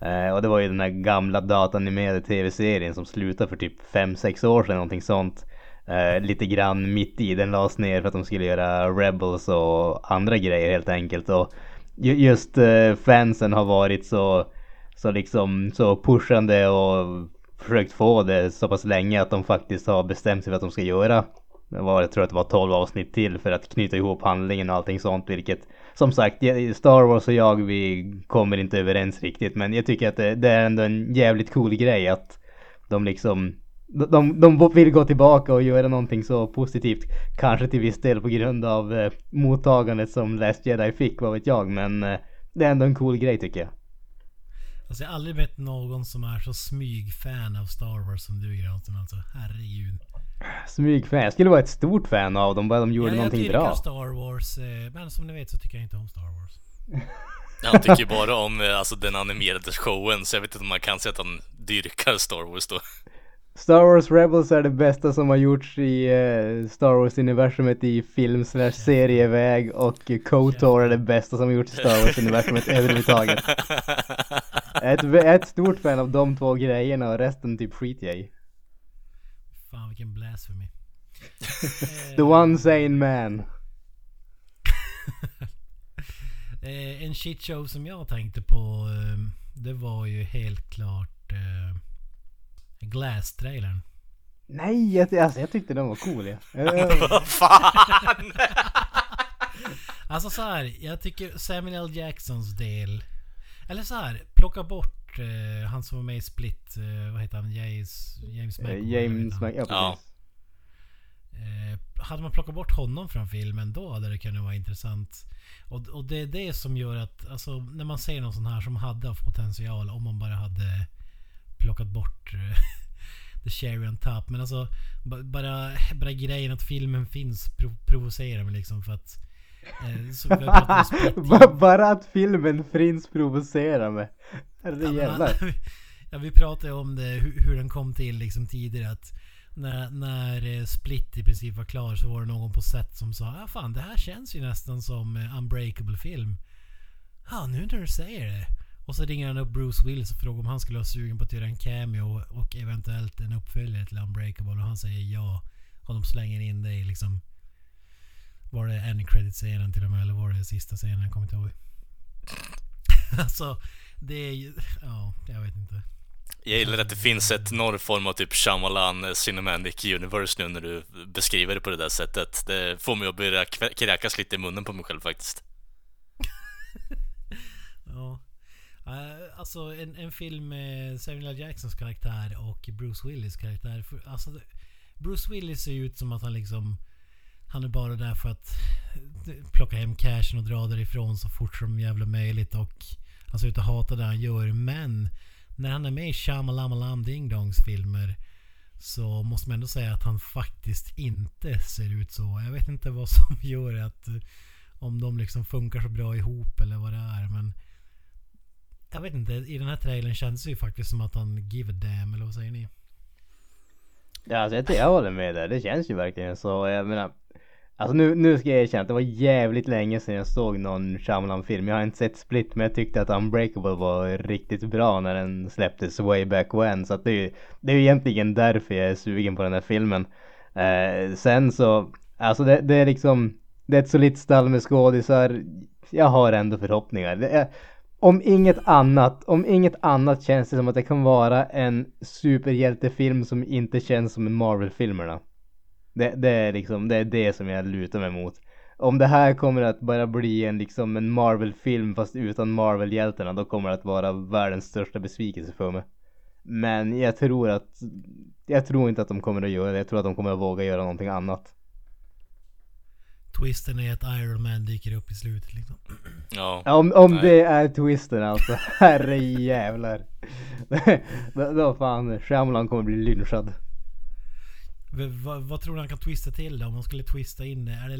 Eh, och det var ju den här gamla datanimerade tv-serien som slutade för typ 5-6 år sedan, någonting sånt. Eh, lite grann mitt i, den lades ner för att de skulle göra Rebels och andra grejer helt enkelt. Och just eh, fansen har varit så, så liksom så pushande och försökt få det så pass länge att de faktiskt har bestämt sig för att de ska göra var, jag tror att det var 12 avsnitt till för att knyta ihop handlingen och allting sånt vilket som sagt Star Wars och jag vi kommer inte överens riktigt men jag tycker att det, det är ändå en jävligt cool grej att de liksom de, de vill gå tillbaka och göra någonting så positivt. Kanske till viss del på grund av eh, mottagandet som Last Jedi fick, vad vet jag. Men eh, det är ändå en cool grej tycker jag. Alltså jag har aldrig mött någon som är så smygfan av Star Wars som du Granström alltså. Herregud. Smygfan. Jag skulle vara ett stort fan av dem bara de gjorde jag, jag någonting bra. Star Wars, eh, men som ni vet så tycker jag inte om Star Wars. Han tycker bara om eh, alltså, den animerade showen, så jag vet inte om man kan säga att han dyrkar Star Wars då. Star Wars Rebels är det bästa som har gjorts i eh, Star Wars-universumet i film serieväg och KOTOR är det bästa som har gjorts i Star Wars-universumet överhuvudtaget. Jag är ett, ett stort fan av de två grejerna och resten typ skiter jag i. Fan vilken blasphemy. The one sane man. Eh, en shitshow som jag tänkte på eh, det var ju helt klart eh, Glass-trailern. Nej, jag, alltså, jag tyckte den var cool ja. Fan! Alltså så här, jag tycker Samuel L. Jacksons del... Eller så här, plocka bort eh, han som var med i Split, eh, vad heter han? James, James eh, McAvoy, James. Mac... Ja. Eh, hade man plockat bort honom från filmen då hade det kunnat vara intressant. Och, och det är det som gör att, alltså när man ser någon sån här som hade haft potential om man bara hade plockat bort eh, the cherry on top. Men alltså ba- bara, bara grejen att filmen finns prov- provocerar mig liksom för att eh, Bara att filmen finns provocerar mig. Ja, Herre men jävlar. han- ja, vi pratade om det, hur, hur den kom till liksom tidigare. Att när, när eh, Split i princip var klar så var det någon på set som sa ja fan det här känns ju nästan som eh, Unbreakable film. Ja nu när du säger det. Och så ringer han upp Bruce Willis och frågar om han skulle vara sugen på att göra en cameo och eventuellt en uppföljare till Unbreakable och han säger ja. Och de slänger in det i liksom var det end credit scenen till och med eller var det sista scenen? Jag kommer inte ihåg. alltså det är ju... Ja, jag vet inte. Jag gillar att det finns ett någon form av typ Shyamalan Cinematic Universe nu när du beskriver det på det där sättet. Det får mig att börja kräkas lite i munnen på mig själv faktiskt. Ja. Eh, alltså en, en film med Samuel L. Jacksons karaktär och Bruce Willis karaktär. För, alltså, Bruce Willis ser ju ut som att han liksom... Han är bara där för att eh, plocka hem cashen och dra därifrån så fort som jävla möjligt. Och han ser ut att hata det han gör. Men när han är med i Shamalamalam Ding Dongs filmer så måste man ändå säga att han faktiskt inte ser ut så. Jag vet inte vad som gör att eh, om de liksom funkar så bra ihop eller vad det är. Men jag vet inte, i den här trailern känns det ju faktiskt som att han give a damn, eller vad säger ni? Ja, alltså jag, jag håller med där. Det känns ju verkligen så. Jag menar, alltså nu, nu ska jag erkänna att det var jävligt länge sedan jag såg någon Shyamalan-film. Jag har inte sett Split, men jag tyckte att Unbreakable var riktigt bra när den släpptes way back when. Så att det är ju, det är ju egentligen därför jag är sugen på den här filmen. Eh, sen så, alltså det, det är liksom, det är ett solitt stall med skådisar. Jag har ändå förhoppningar. Det är, om inget annat, om inget annat känns det som att det kan vara en superhjältefilm som inte känns som Marvel-filmerna. Det, det är liksom, det är det som jag lutar mig mot. Om det här kommer att bara bli en liksom en Marvel-film fast utan Marvel-hjältarna då kommer det att vara världens största besvikelse för mig. Men jag tror att, jag tror inte att de kommer att göra det. Jag tror att de kommer att våga göra någonting annat. Twisten är att Iron Man dyker upp i slutet liksom. Ja. Om, om Nej. det är twisten alltså, herre jävlar. då, då fan, Shyamalan kommer bli lynchad. Vad, vad tror du han kan twista till då? Om han skulle twista in det? Är det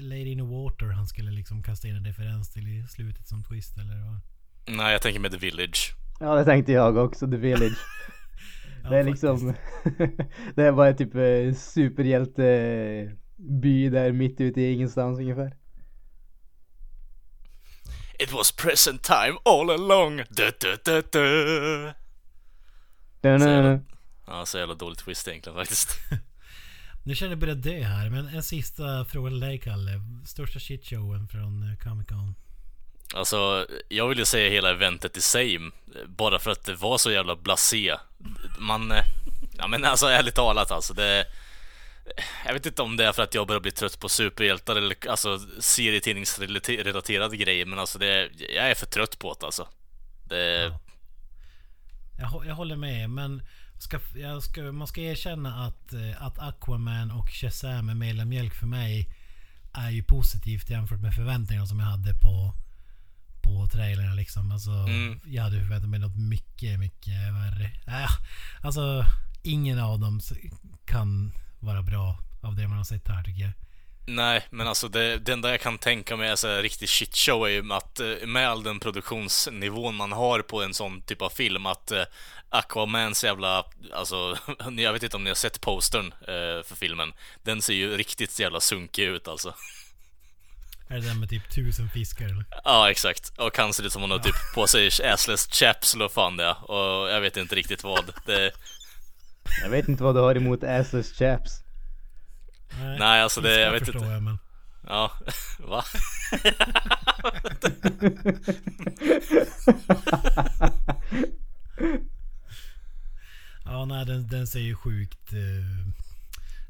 Lady in the Water han skulle liksom kasta in en referens till i slutet som twist eller vad? Nej, jag tänker med The Village. Ja det tänkte jag också, The Village. Ja, det är faktiskt. liksom, det är bara typ eh, superhjälteby där mitt ute i ingenstans ungefär. It was present time all along. Du, du, du, du. Da-na-na. Ja, så jävla dålig twist egentligen faktiskt. Nu känner jag börja dö här, men en sista fråga till dig Kalle. Största shitshowen från eh, Comic Con? Alltså, jag vill ju säga hela eventet i sig, bara för att det var så jävla blasé. Man, eh, ja men alltså ärligt talat alltså, det... Jag vet inte om det är för att jag börjar bli trött på superhjältar eller alltså serietidningsrelaterade grejer, men alltså det... Jag är för trött på det alltså. Det... Ja. Jag, jag håller med, men ska, jag ska, man ska erkänna att, eh, att Aquaman och Shazam är mellanmjölk för mig är ju positivt jämfört med förväntningarna som jag hade på, på trailern liksom. Alltså, Mm. Jag hade förväntat mig något mycket, mycket värre. Äh, alltså, ingen av dem kan vara bra av det man har sett här tycker jag. Nej, men alltså det, det enda jag kan tänka mig är så här riktig shitshow är ju att eh, med all den produktionsnivån man har på en sån typ av film att eh, Aquamans jävla, alltså jag vet inte om ni har sett postern eh, för filmen. Den ser ju riktigt jävla sunkig ut alltså. Är det den med typ tusen fiskar eller? Ja, exakt. Och han ser ut som hon har typ på sig assless chaps eller fan det är. Och jag vet inte riktigt vad. Det, Jag vet inte vad du har emot assless chaps. Nej, alltså det- jag vet inte. Jag, men. ja, va? Ja, nej den, den ser ju sjukt... Eh,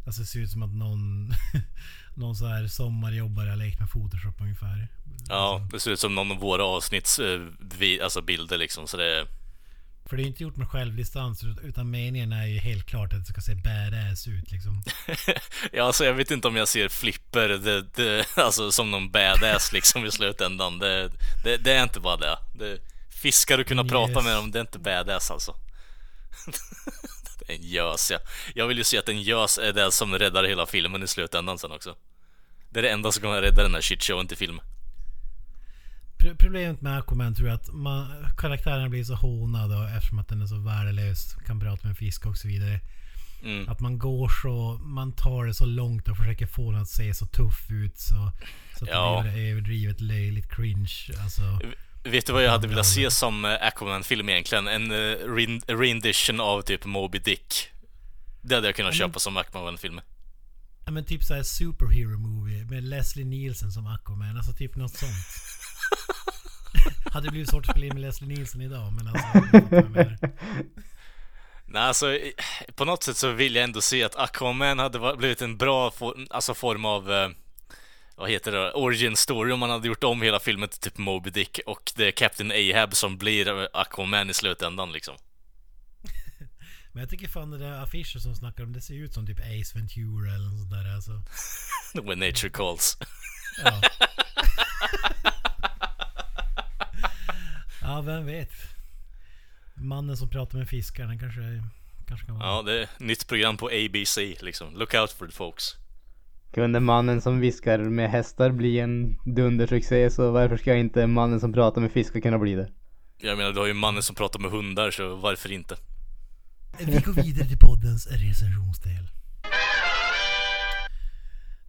alltså det ser ut som att någon... någon så här sommarjobbare har lekt med Photoshop ungefär. Ja, det ser ut som någon av våra avsnitts eh, vi, alltså bilder liksom. Så det, För det är inte gjort med självdistans ut- utan meningen är ju helt klart att det ska se badass ut liksom. Ja, alltså jag vet inte om jag ser Flipper det, det, alltså, som någon badass liksom i slutändan. Det, det, det är inte bara det. det fiskar och kunna Yes. prata med dem, det är inte badass alltså. det är en gös ja. Jag vill ju se att en gös är det som räddar hela filmen i slutändan sen också. Det är det enda som kommer rädda den här shitshowen till film. Pro- Problemet med Aquaman tror jag att man, karaktären blir så hånad och eftersom att den är så värdelös, kan prata med en fisk och så vidare. Mm. Att man går så, man tar det så långt och försöker få den att se så tuff ut så, så att Ja. det blir överdrivet löjligt cringe. Alltså, Vet du vad jag hade velat se som eh, Aquaman-film egentligen? En uh, rendition av typ Moby Dick. Det hade jag kunnat men- köpa som Aquaman-film. ja, men typ såhär superhero movie med Leslie Nielsen som Aquaman. Alltså typ något sånt. hade blivit svårt att spela in med Leslie Nielsen idag men alltså. Nej, alltså på något sätt så vill jag ändå se att Aquaman hade blivit en bra for, alltså form av eh, vad heter det? Origin story om man hade gjort om hela filmen till typ Moby Dick och det är Captain Ahab som blir eh, Aquaman i slutändan liksom. Men jag tycker fan det där affischen som snackar om det ser ut som typ Ace Ventura eller något sånt där alltså. When nature calls. Ja. Ja, vem vet. Mannen som pratar med fiskar, den kanske, kanske kan vara... Ja, det är nytt program på ABC liksom. Look out for it folks. Kunde mannen som viskar med hästar bli en dundersuccé så varför ska inte mannen som pratar med fiskar kunna bli det? Jag menar, du har ju mannen som pratar med hundar så varför inte? Vi går vidare till poddens recensionsdel.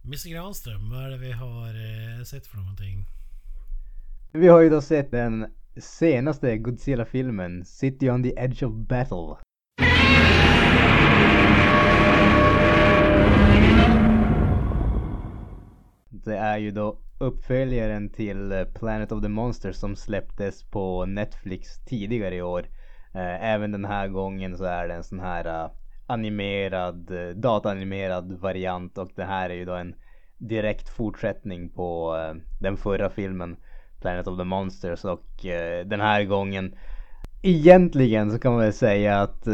Mr Granström, vad är det vi har eh, sett för någonting? Vi har ju då sett den senaste Godzilla-filmen, City on the Edge of Battle. Det är ju då uppföljaren till eh, Planet of the Monsters som släpptes på Netflix tidigare i år. Eh, även den här gången så är det en sån här animerad, eh, dataanimerad variant och det här är ju då en direkt fortsättning på eh, den förra filmen Planet of the Monsters och eh, den här gången Egentligen så kan man väl säga att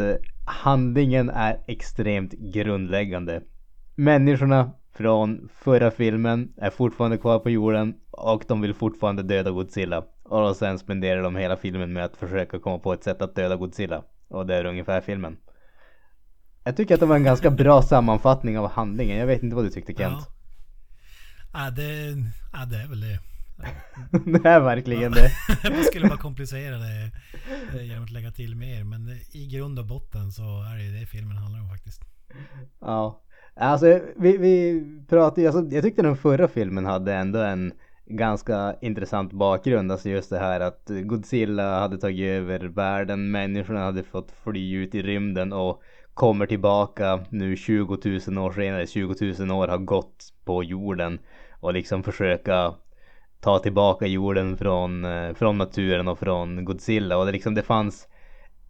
handlingen är extremt grundläggande. Människorna från förra filmen är fortfarande kvar på jorden och de vill fortfarande döda Godzilla. Och sen spenderar de hela filmen med att försöka komma på ett sätt att döda Godzilla. Och det är ungefär filmen. Jag tycker att det var en ganska bra sammanfattning av handlingen. Jag vet inte vad du tyckte Kent. Ja, ja, det, ja det är väl det. det är verkligen det. Man skulle bara komplicera det eh, genom att lägga till mer. Men i grund och botten så är det ju det filmen handlar om faktiskt. Ja. Alltså vi, vi pratade alltså, jag tyckte den förra filmen hade ändå en ganska intressant bakgrund. Alltså just det här att Godzilla hade tagit över världen, människorna hade fått fly ut i rymden och kommer tillbaka nu 20 000 år senare, 20 000 år har gått på jorden och liksom försöka ta tillbaka jorden från, eh, från naturen och från Godzilla och det liksom det fanns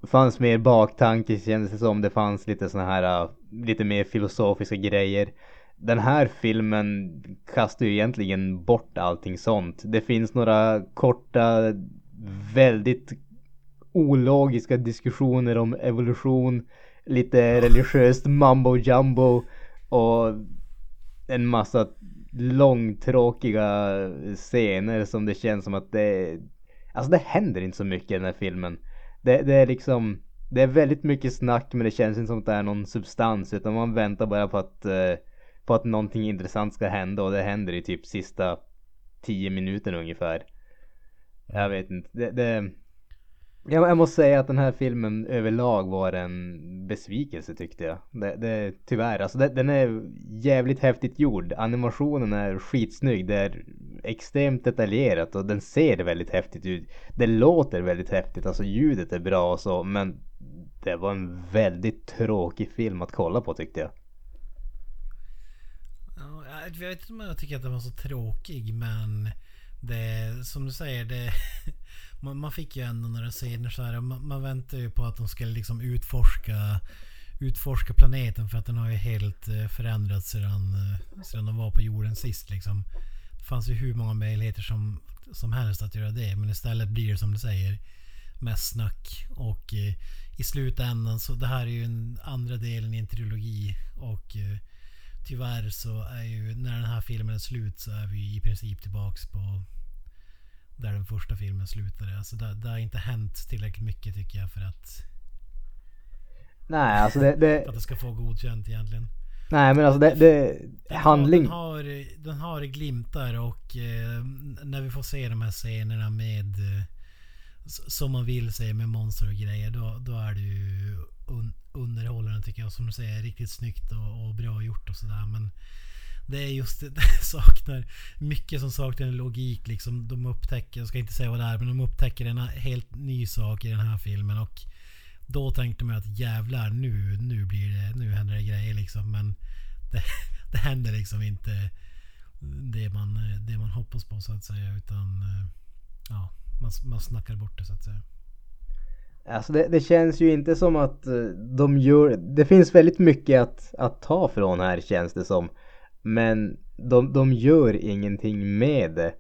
fanns mer baktanke kändes det som. Det fanns lite såna här eh, lite mer filosofiska grejer. Den här filmen kastar ju egentligen bort allting sånt. Det finns några korta, väldigt ologiska diskussioner om evolution. Lite religiöst mambo jumbo och en massa långtråkiga scener som det känns som att det Alltså det händer inte så mycket i den här filmen. Det, det är liksom Det är väldigt mycket snack men det känns inte som att det är någon substans utan man väntar bara på att eh, På att någonting intressant ska hända och det händer i typ sista 10 minuterna ungefär. Jag vet inte. Det, det, jag, jag måste säga att den här filmen överlag var en besvikelse tyckte jag. Det, det, tyvärr, alltså det, den är jävligt häftigt gjord. Animationen är skitsnygg. Det är extremt detaljerat och den ser väldigt häftigt ut. Det låter väldigt häftigt, alltså ljudet är bra och så men det var en väldigt tråkig film att kolla på tyckte jag. Jag vet inte om jag tycker att den var så tråkig men det som du säger det man, man fick ju ändå några scener så här. Man, man väntar ju på att de skulle liksom utforska utforska planeten för att den har ju helt eh, förändrats sedan, eh, sedan de var på jorden sist liksom. Det fanns ju hur många möjligheter som, som helst att göra det men istället blir det som du säger mest snack och eh, i slutändan så det här är ju en andra delen i en trilogi och eh, tyvärr så är ju när den här filmen är slut så är vi i princip tillbaks på där den första filmen slutade. Alltså det, det har inte hänt tillräckligt mycket tycker jag för att Nej alltså det, det... att det ska få godkänt egentligen. Nej men alltså det, det Den handling. Har, den, har, den har glimtar och eh, när vi får se de här scenerna med eh, som man vill se med monster och grejer då, då är det ju un, underhållande tycker jag. Som du säger, riktigt snyggt och, och bra gjort och sådär. Men det är just det, det saknar mycket som saknar logik liksom. De upptäcker, jag ska inte säga vad det är, men de upptäcker en helt ny sak i den här filmen och då tänkte man att jävlar nu, nu blir det, nu händer det grejer liksom. Men det, det händer liksom inte det man, det man hoppas på så att säga. Utan eh, ja, man, man snackar bort det så att säga. Alltså det, det känns ju inte som att eh, de gör, det finns väldigt mycket att, att ta från här känns det som. Men de, de gör ingenting med det.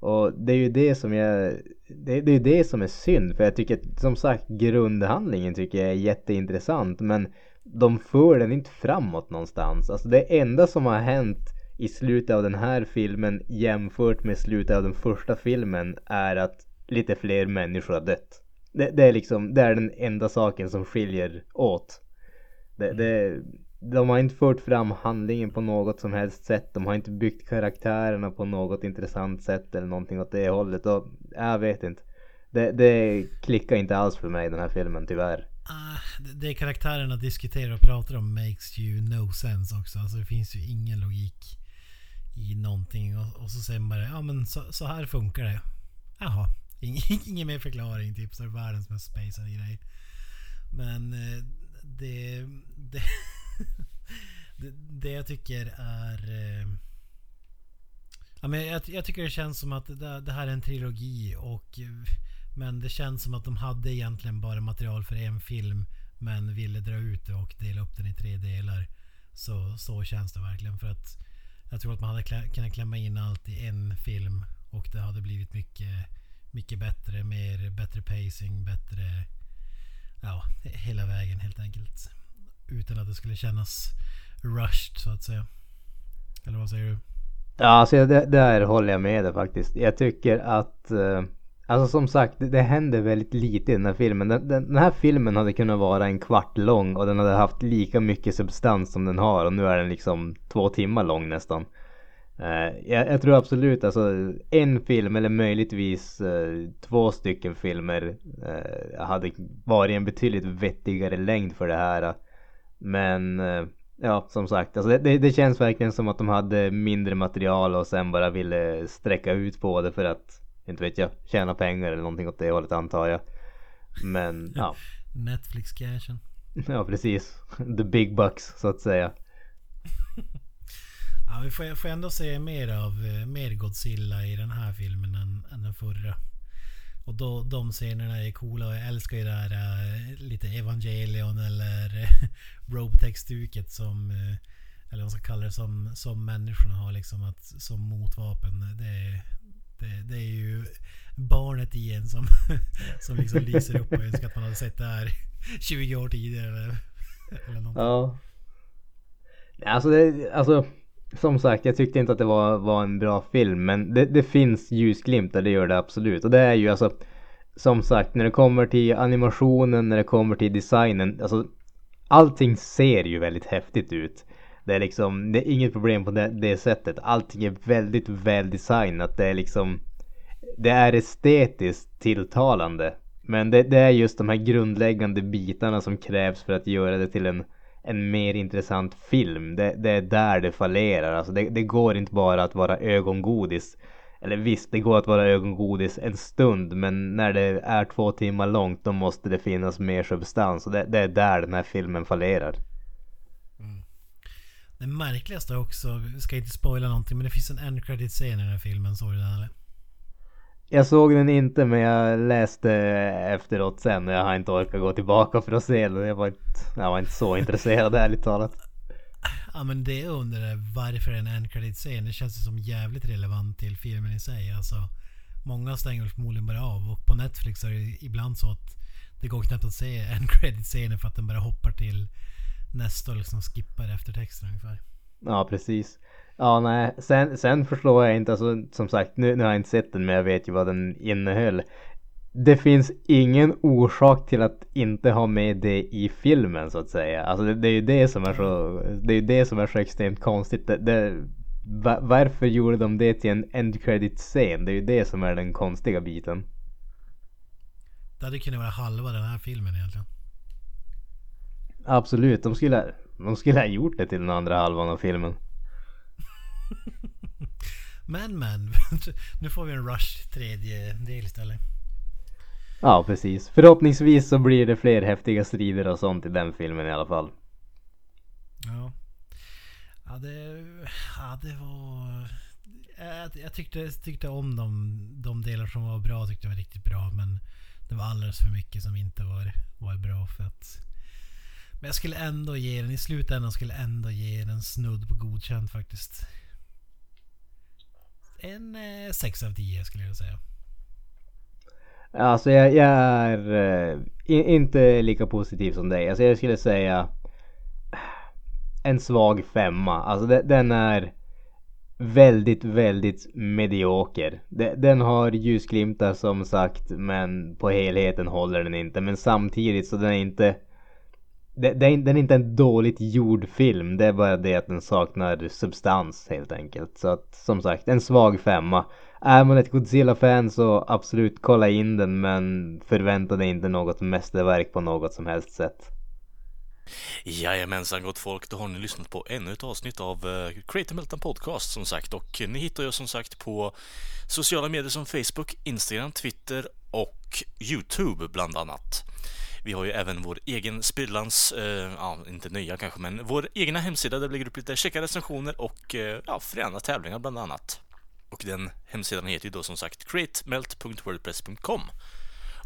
Och det är ju det som jag, det, det är ju det som är synd. För jag tycker som sagt grundhandlingen tycker jag är jätteintressant. Men de för den inte framåt någonstans. Alltså det enda som har hänt i slutet av den här filmen jämfört med slutet av den första filmen är att lite fler människor har dött. Det, det är liksom, det är den enda saken som skiljer åt. Det, det, mm de har inte fört fram handlingen på något som helst sätt. De har inte byggt karaktärerna på något intressant sätt eller någonting åt det hållet. Och jag vet inte. Det, det klickar inte alls för mig den här filmen tyvärr. Uh, det- karaktärerna diskuterar och pratar om makes you no sense också. Alltså det finns ju ingen logik i någonting. Och, och så säger man bara ja men så, så här funkar det. Jaha. Ingen, ingen mer förklaring typ. Så är det världens mest spacade grej. Men eh, det, det, det, det jag tycker är... eh, Ja, men jag, jag tycker det känns som att det, det här är en trilogi och eh, men det känns som att de hade egentligen bara material för en film men ville dra ut det och dela upp den i tre delar. Så, så känns det verkligen för att jag tror att man hade klä, kunnat klämma in allt i en film och det hade blivit mycket, mycket bättre, mer, bättre pacing, bättre ja, hela vägen helt enkelt. Utan att det skulle kännas rushed så att säga. Eller vad säger du? Ja, alltså det, där håller jag med dig faktiskt. Jag tycker att eh, Alltså som sagt, det, det händer väldigt lite i den här filmen. Den, den, den, här filmen hade kunnat vara en kvart lång och den hade haft lika mycket substans som den har och nu är den liksom två timmar lång nästan. Uh, jag, jag, tror absolut alltså en film eller möjligtvis uh, två stycken filmer uh, hade varit en betydligt vettigare längd för det här. Men ja, som sagt, alltså det, det, känns verkligen som att de hade mindre material och sen bara ville sträcka ut på det för att inte vet jag, tjäna pengar eller någonting åt det hållet antar jag. Men ja. Netflix-cashen. Ja precis. The big bucks så att säga. ja, vi får, får ändå se mer av eh, mer Godzilla i den här filmen än, än den förra. Och då, de scenerna är coola och jag älskar ju det här äh, lite Evangelion eller uh, Robotech-stuket som eh, eller vad man ska kalla det som, som människorna har liksom att, som motvapen. Det, det, det, är ju barnet i en som, som liksom lyser upp och önskar att man hade sett det här 20 år tidigare. Eller, eller någonting. Ja. Alltså, det, alltså som sagt, jag tyckte inte att det var, var en bra film. Men det, det finns ljusglimtar, det gör det absolut. Och det är ju alltså som sagt, när det kommer till animationen, när det kommer till designen. Alltså allting ser ju väldigt häftigt ut. Det är liksom, det är inget problem på det, det sättet. Allting är väldigt väl designat. Det är liksom, det är estetiskt tilltalande. Men det, det, är just de här grundläggande bitarna som krävs för att göra det till en, en mer intressant film. Det, det är där det fallerar. Alltså det, det, går inte bara att vara ögongodis. Eller visst, det går att vara ögongodis en stund. Men när det är två timmar långt då måste det finnas mer substans. Och det, det är där den här filmen fallerar. Mm. Det märkligaste också, vi ska inte spoila någonting, men det finns en end credit scen i den här filmen. Såg du den eller? Jag såg den inte men jag läste efteråt sen och jag har inte orkat gå tillbaka för att se den. Jag var inte, jag var inte så intresserad ärligt talat. Ja men det undrar varför en end credit scen. Det känns som jävligt relevant till filmen i sig. Alltså, många stänger förmodligen bara av och på Netflix är det ibland så att det går knappt att se en credit scenen för att den bara hoppar till nästa och liksom skippar eftertexten ungefär. Ja, precis. Ja, nej. Sen, sen förstår jag inte, alltså som sagt, nu, nu har jag inte sett den men jag vet ju vad den innehöll. Det finns ingen orsak till att inte ha med det i filmen så att säga. Alltså det, det är ju det som är så, det är ju det som är så extremt konstigt. Det, det, varför gjorde de det till en end credit scen? Det är ju det som är den konstiga biten. Det hade kunnat vara halva den här filmen egentligen. Absolut, de skulle, de skulle ha gjort det till den andra halvan av filmen. Men men, nu får vi en Rush tredje del istället. Ja precis. Förhoppningsvis så blir det fler häftiga strider och sånt i den filmen i alla fall. Ja. Ja det, ja, det var... Jag, jag tyckte, tyckte om de, de delar som var bra, tyckte var riktigt bra. Men det var alldeles för mycket som inte var, var bra för att men jag skulle ändå ge den, i slutändan skulle jag ändå ge den snudd på godkänt faktiskt. En eh, 6 av 10 skulle jag säga. Alltså jag, jag är eh, inte lika positiv som dig. Alltså jag skulle säga eh, en svag femma. Alltså den är väldigt, väldigt medioker. De, den har ljusglimtar som sagt men på helheten håller den inte. Men samtidigt så den är inte det, det den är inte en dåligt gjord film. Det är bara det att den saknar substans helt enkelt. Så att som sagt, en svag femma. Är man ett Godzilla-fan så absolut kolla in den men förvänta dig inte något mästerverk på något som helst sätt. Jajamensan gott folk, då har ni lyssnat på ännu ett avsnitt av uh, Creative Meltdown Podcast som sagt och ni hittar ju som sagt på sociala medier som Facebook, Instagram, Twitter och Youtube bland annat. Vi har ju även vår egen sprillans, eh, ja, inte nya kanske, men vår egna hemsida där vi lägger upp lite checka recensioner och eh, ja, fräna tävlingar bland annat. Och den hemsidan heter ju då som sagt createmelt.wordpress.com.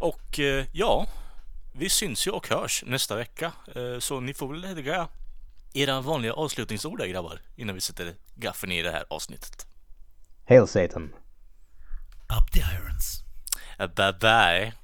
Och eh, ja, vi syns ju och hörs nästa vecka, eh, så ni får väl lägga era vanliga avslutningsord där grabbar, innan vi sätter gaffeln i det här avsnittet. Hail Satan! Up the irons! Uh, bye bye!